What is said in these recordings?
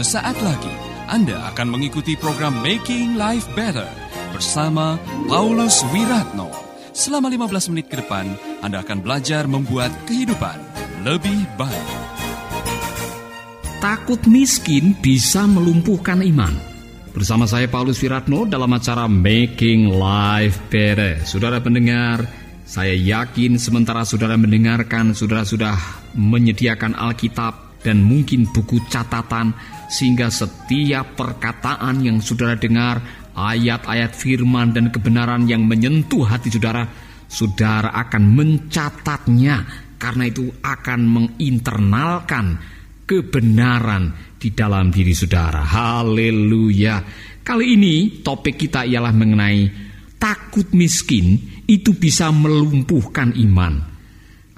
Sesaat lagi Anda akan mengikuti program Making Life Better bersama Paulus Wiratno. Selama 15 menit ke depan, Anda akan belajar membuat kehidupan lebih baik. Takut miskin bisa melumpuhkan iman. Bersama saya Paulus Wiratno dalam acara Making Life Better. Saudara pendengar, saya yakin sementara saudara mendengarkan, saudara sudah menyediakan Alkitab dan mungkin buku catatan sehingga setiap perkataan yang saudara dengar, ayat-ayat firman dan kebenaran yang menyentuh hati saudara, saudara akan mencatatnya karena itu akan menginternalkan kebenaran di dalam diri saudara. Haleluya. Kali ini topik kita ialah mengenai takut miskin itu bisa melumpuhkan iman.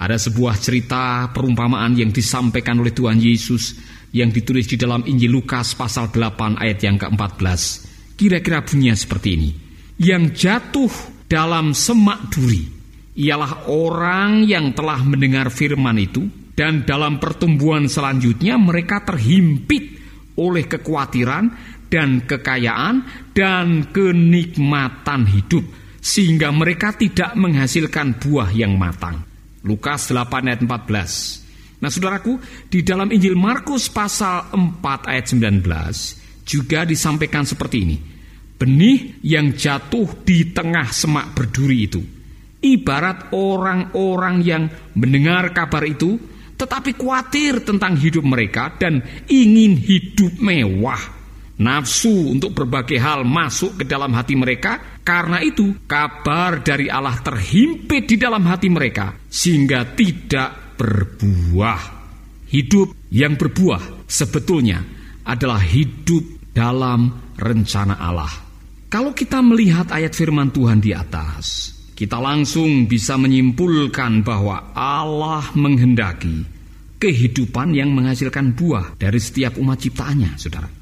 Ada sebuah cerita perumpamaan yang disampaikan oleh Tuhan Yesus yang ditulis di dalam Injil Lukas pasal 8 ayat yang ke-14. Kira-kira bunyinya seperti ini. Yang jatuh dalam semak duri ialah orang yang telah mendengar firman itu dan dalam pertumbuhan selanjutnya mereka terhimpit oleh kekhawatiran dan kekayaan dan kenikmatan hidup sehingga mereka tidak menghasilkan buah yang matang. Lukas 8 ayat 14. Nah saudaraku, di dalam Injil Markus pasal 4 ayat 19 juga disampaikan seperti ini. Benih yang jatuh di tengah semak berduri itu. Ibarat orang-orang yang mendengar kabar itu, tetapi khawatir tentang hidup mereka dan ingin hidup mewah. Nafsu untuk berbagai hal masuk ke dalam hati mereka, karena itu kabar dari Allah terhimpit di dalam hati mereka, sehingga tidak berbuah. Hidup yang berbuah sebetulnya adalah hidup dalam rencana Allah. Kalau kita melihat ayat firman Tuhan di atas, kita langsung bisa menyimpulkan bahwa Allah menghendaki kehidupan yang menghasilkan buah dari setiap umat ciptaannya, saudara.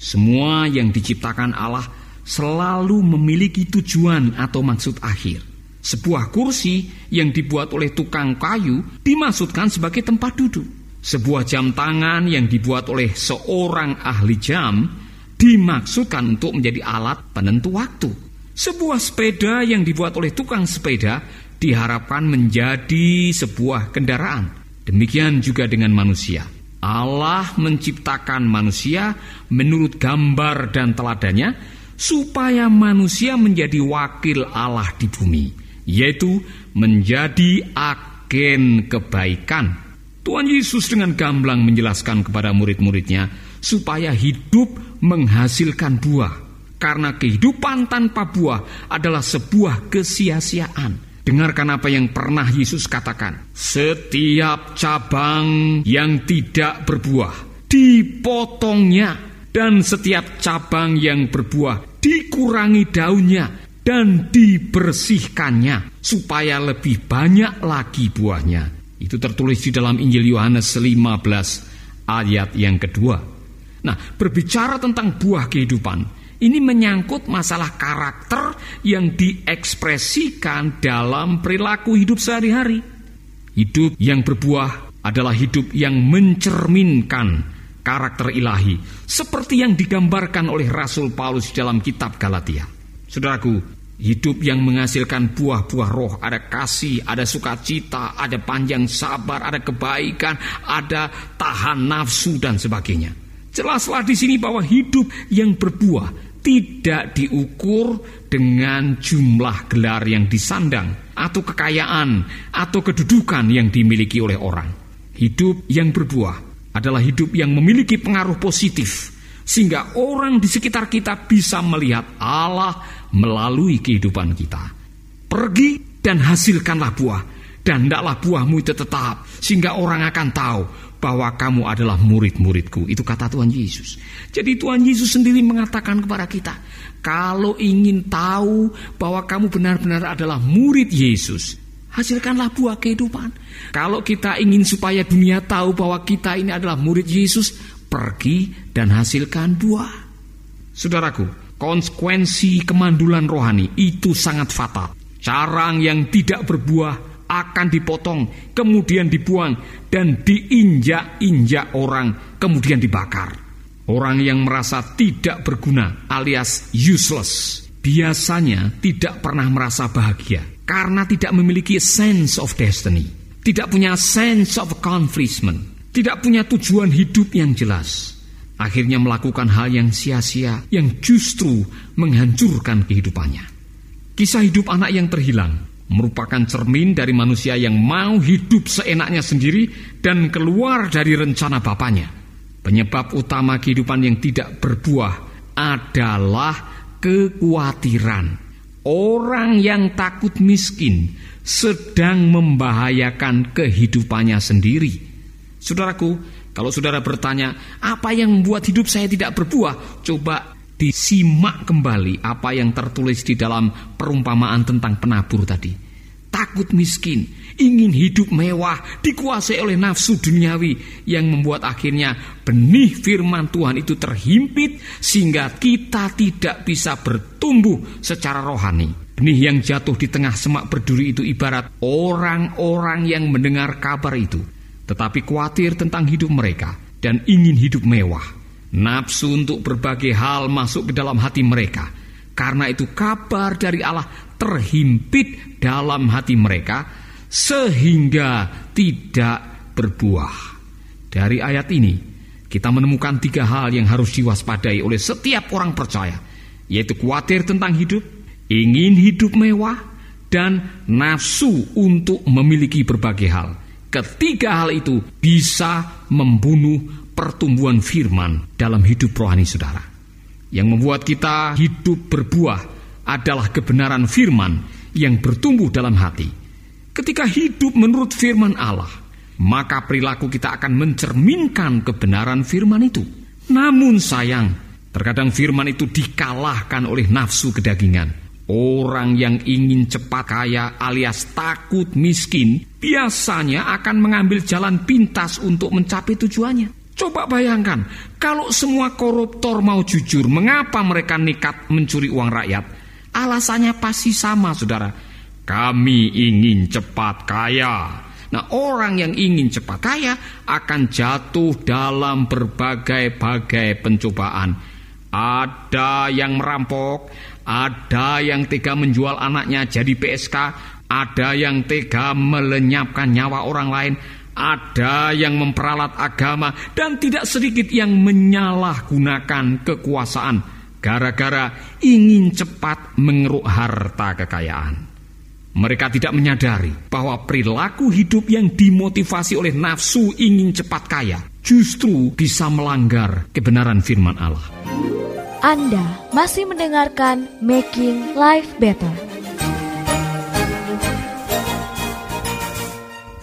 Semua yang diciptakan Allah selalu memiliki tujuan atau maksud akhir. Sebuah kursi yang dibuat oleh tukang kayu dimaksudkan sebagai tempat duduk. Sebuah jam tangan yang dibuat oleh seorang ahli jam dimaksudkan untuk menjadi alat penentu waktu. Sebuah sepeda yang dibuat oleh tukang sepeda diharapkan menjadi sebuah kendaraan. Demikian juga dengan manusia. Allah menciptakan manusia menurut gambar dan teladannya supaya manusia menjadi wakil Allah di bumi yaitu menjadi agen kebaikan. Tuhan Yesus dengan gamblang menjelaskan kepada murid-muridnya supaya hidup menghasilkan buah. Karena kehidupan tanpa buah adalah sebuah kesia-siaan. Dengarkan apa yang pernah Yesus katakan. Setiap cabang yang tidak berbuah dipotongnya dan setiap cabang yang berbuah dikurangi daunnya dan dibersihkannya supaya lebih banyak lagi buahnya. Itu tertulis di dalam Injil Yohanes 15 ayat yang kedua. Nah, berbicara tentang buah kehidupan, ini menyangkut masalah karakter yang diekspresikan dalam perilaku hidup sehari-hari. Hidup yang berbuah adalah hidup yang mencerminkan karakter ilahi, seperti yang digambarkan oleh Rasul Paulus dalam kitab Galatia. Saudaraku, hidup yang menghasilkan buah-buah roh, ada kasih, ada sukacita, ada panjang sabar, ada kebaikan, ada tahan nafsu dan sebagainya. Jelaslah di sini bahwa hidup yang berbuah tidak diukur dengan jumlah gelar yang disandang atau kekayaan atau kedudukan yang dimiliki oleh orang. Hidup yang berbuah adalah hidup yang memiliki pengaruh positif sehingga orang di sekitar kita bisa melihat Allah melalui kehidupan kita. Pergi dan hasilkanlah buah, dan hendaklah buahmu itu tetap, sehingga orang akan tahu bahwa kamu adalah murid-muridku. Itu kata Tuhan Yesus. Jadi Tuhan Yesus sendiri mengatakan kepada kita, kalau ingin tahu bahwa kamu benar-benar adalah murid Yesus, hasilkanlah buah kehidupan. Kalau kita ingin supaya dunia tahu bahwa kita ini adalah murid Yesus, pergi dan hasilkan buah. Saudaraku, Konsekuensi kemandulan rohani itu sangat fatal. Carang yang tidak berbuah akan dipotong, kemudian dibuang, dan diinjak-injak orang, kemudian dibakar. Orang yang merasa tidak berguna alias useless biasanya tidak pernah merasa bahagia karena tidak memiliki sense of destiny, tidak punya sense of accomplishment, tidak punya tujuan hidup yang jelas. Akhirnya melakukan hal yang sia-sia yang justru menghancurkan kehidupannya. Kisah hidup anak yang terhilang merupakan cermin dari manusia yang mau hidup seenaknya sendiri dan keluar dari rencana bapaknya. Penyebab utama kehidupan yang tidak berbuah adalah kekhawatiran. Orang yang takut miskin sedang membahayakan kehidupannya sendiri. Saudaraku, kalau saudara bertanya, apa yang membuat hidup saya tidak berbuah? Coba disimak kembali apa yang tertulis di dalam perumpamaan tentang penabur tadi. Takut miskin, ingin hidup mewah, dikuasai oleh nafsu duniawi yang membuat akhirnya benih firman Tuhan itu terhimpit sehingga kita tidak bisa bertumbuh secara rohani. Benih yang jatuh di tengah semak berduri itu ibarat orang-orang yang mendengar kabar itu, tetapi khawatir tentang hidup mereka dan ingin hidup mewah. Nafsu untuk berbagai hal masuk ke dalam hati mereka. Karena itu kabar dari Allah terhimpit dalam hati mereka sehingga tidak berbuah. Dari ayat ini, kita menemukan tiga hal yang harus diwaspadai oleh setiap orang percaya, yaitu khawatir tentang hidup, ingin hidup mewah, dan nafsu untuk memiliki berbagai hal. Ketiga hal itu bisa membunuh pertumbuhan firman dalam hidup rohani saudara. Yang membuat kita hidup berbuah adalah kebenaran firman yang bertumbuh dalam hati Ketika hidup menurut firman Allah, maka perilaku kita akan mencerminkan kebenaran firman itu. Namun sayang, terkadang firman itu dikalahkan oleh nafsu kedagingan. Orang yang ingin cepat kaya alias takut miskin biasanya akan mengambil jalan pintas untuk mencapai tujuannya. Coba bayangkan, kalau semua koruptor mau jujur, mengapa mereka nekat mencuri uang rakyat? Alasannya pasti sama, saudara kami ingin cepat kaya. Nah, orang yang ingin cepat kaya akan jatuh dalam berbagai-bagai pencobaan. Ada yang merampok, ada yang tega menjual anaknya jadi PSK, ada yang tega melenyapkan nyawa orang lain, ada yang memperalat agama, dan tidak sedikit yang menyalahgunakan kekuasaan gara-gara ingin cepat mengeruk harta kekayaan. Mereka tidak menyadari bahwa perilaku hidup yang dimotivasi oleh nafsu ingin cepat kaya justru bisa melanggar kebenaran firman Allah. Anda masih mendengarkan Making Life Better.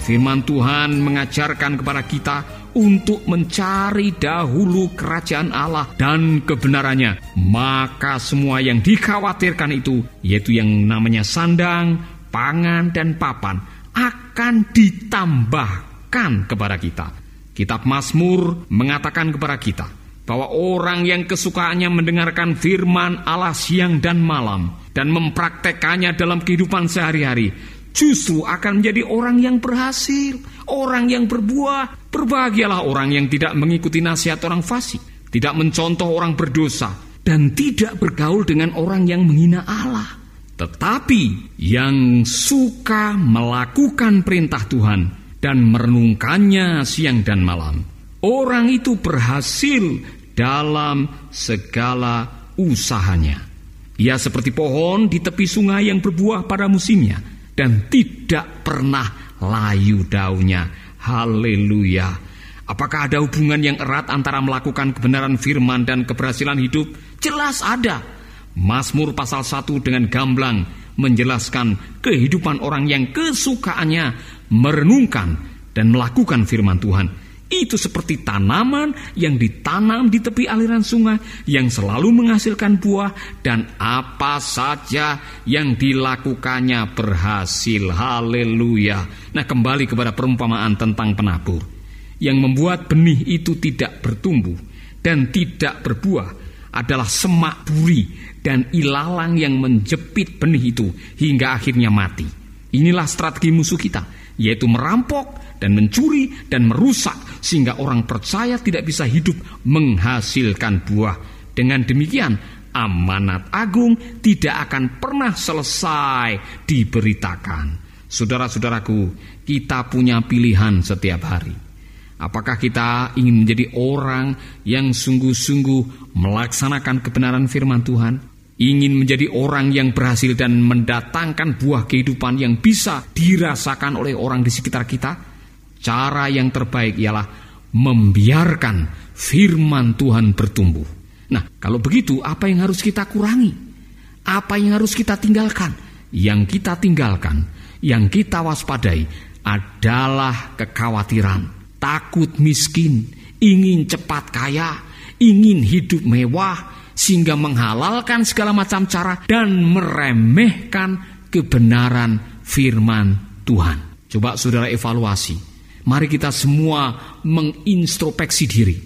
Firman Tuhan mengajarkan kepada kita untuk mencari dahulu kerajaan Allah dan kebenarannya. Maka semua yang dikhawatirkan itu, yaitu yang namanya sandang, pangan dan papan akan ditambahkan kepada kita. Kitab Mazmur mengatakan kepada kita bahwa orang yang kesukaannya mendengarkan firman Allah siang dan malam dan mempraktekannya dalam kehidupan sehari-hari justru akan menjadi orang yang berhasil, orang yang berbuah. Berbahagialah orang yang tidak mengikuti nasihat orang fasik, tidak mencontoh orang berdosa, dan tidak bergaul dengan orang yang menghina Allah. Tetapi yang suka melakukan perintah Tuhan dan merenungkannya siang dan malam, orang itu berhasil dalam segala usahanya. Ia seperti pohon di tepi sungai yang berbuah pada musimnya dan tidak pernah layu daunnya. Haleluya. Apakah ada hubungan yang erat antara melakukan kebenaran firman dan keberhasilan hidup? Jelas ada. Mazmur pasal 1 dengan gamblang menjelaskan kehidupan orang yang kesukaannya merenungkan dan melakukan firman Tuhan. Itu seperti tanaman yang ditanam di tepi aliran sungai yang selalu menghasilkan buah dan apa saja yang dilakukannya berhasil. Haleluya. Nah, kembali kepada perumpamaan tentang penabur. Yang membuat benih itu tidak bertumbuh dan tidak berbuah adalah semak duri dan ilalang yang menjepit benih itu hingga akhirnya mati. Inilah strategi musuh kita, yaitu merampok dan mencuri dan merusak sehingga orang percaya tidak bisa hidup menghasilkan buah. Dengan demikian, amanat agung tidak akan pernah selesai diberitakan. Saudara-saudaraku, kita punya pilihan setiap hari. Apakah kita ingin menjadi orang yang sungguh-sungguh melaksanakan kebenaran firman Tuhan? Ingin menjadi orang yang berhasil dan mendatangkan buah kehidupan yang bisa dirasakan oleh orang di sekitar kita? Cara yang terbaik ialah membiarkan firman Tuhan bertumbuh. Nah, kalau begitu, apa yang harus kita kurangi? Apa yang harus kita tinggalkan? Yang kita tinggalkan, yang kita waspadai adalah kekhawatiran, takut miskin, ingin cepat kaya, ingin hidup mewah, sehingga menghalalkan segala macam cara dan meremehkan kebenaran firman Tuhan. Coba saudara evaluasi. Mari kita semua mengintrospeksi diri.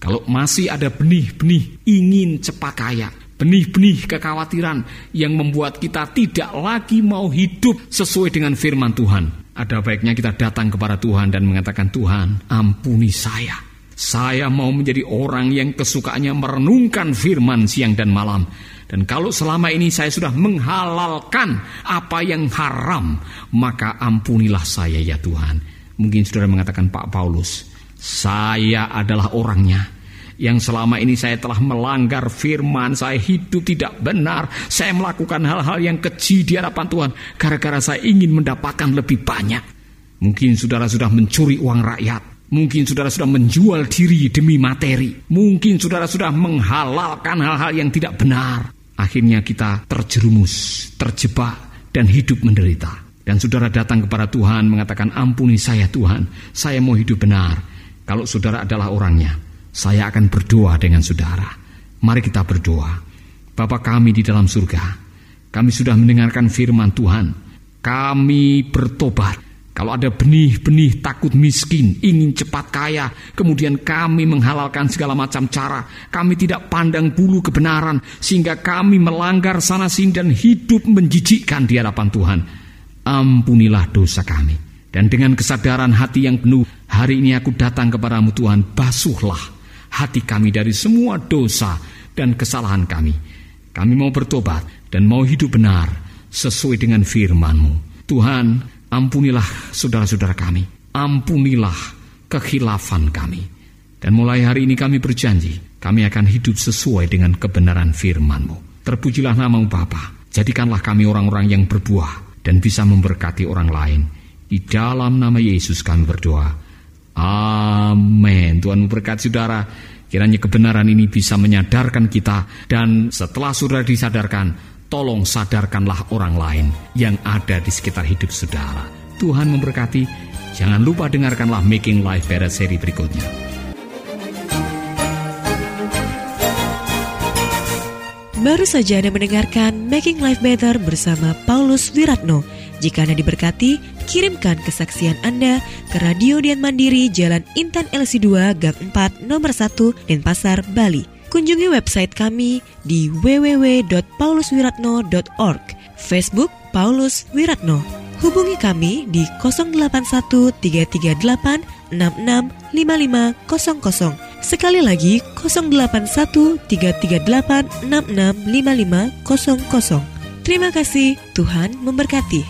Kalau masih ada benih-benih ingin cepat kaya, benih-benih kekhawatiran yang membuat kita tidak lagi mau hidup sesuai dengan firman Tuhan. Ada baiknya kita datang kepada Tuhan dan mengatakan, "Tuhan, ampuni saya." Saya mau menjadi orang yang kesukaannya merenungkan firman siang dan malam. Dan kalau selama ini saya sudah menghalalkan apa yang haram, maka ampunilah saya ya Tuhan. Mungkin saudara mengatakan Pak Paulus, saya adalah orangnya yang selama ini saya telah melanggar firman, saya hidup tidak benar, saya melakukan hal-hal yang keji di hadapan Tuhan gara-gara saya ingin mendapatkan lebih banyak. Mungkin saudara sudah mencuri uang rakyat, Mungkin saudara sudah menjual diri demi materi. Mungkin saudara sudah menghalalkan hal-hal yang tidak benar. Akhirnya kita terjerumus, terjebak, dan hidup menderita. Dan saudara datang kepada Tuhan mengatakan, ampuni saya Tuhan, saya mau hidup benar. Kalau saudara adalah orangnya, saya akan berdoa dengan saudara. Mari kita berdoa. Bapa kami di dalam surga, kami sudah mendengarkan firman Tuhan. Kami bertobat kalau ada benih-benih takut miskin, ingin cepat kaya, kemudian kami menghalalkan segala macam cara, kami tidak pandang bulu kebenaran, sehingga kami melanggar sana sini dan hidup menjijikkan di hadapan Tuhan. Ampunilah dosa kami. Dan dengan kesadaran hati yang penuh, hari ini aku datang kepadamu Tuhan, basuhlah hati kami dari semua dosa dan kesalahan kami. Kami mau bertobat dan mau hidup benar sesuai dengan firman-Mu. Tuhan, Ampunilah saudara-saudara kami. Ampunilah kekhilafan kami. Dan mulai hari ini kami berjanji, kami akan hidup sesuai dengan kebenaran firman-Mu. Terpujilah namamu Bapa. Jadikanlah kami orang-orang yang berbuah dan bisa memberkati orang lain. Di dalam nama Yesus kami berdoa. Amin. Tuhan memberkati saudara. Kiranya kebenaran ini bisa menyadarkan kita dan setelah saudara disadarkan, tolong sadarkanlah orang lain yang ada di sekitar hidup saudara. Tuhan memberkati. Jangan lupa dengarkanlah Making Life Better seri berikutnya. Baru saja Anda mendengarkan Making Life Better bersama Paulus Wiratno. Jika Anda diberkati, kirimkan kesaksian Anda ke Radio Dian Mandiri Jalan Intan LC2 Gang 4 Nomor 1 Denpasar, Bali Kunjungi website kami di www.pauluswiratno.org, Facebook Paulus Wiratno. Hubungi kami di 081338665500. Sekali lagi 081338665500. Terima kasih, Tuhan memberkati.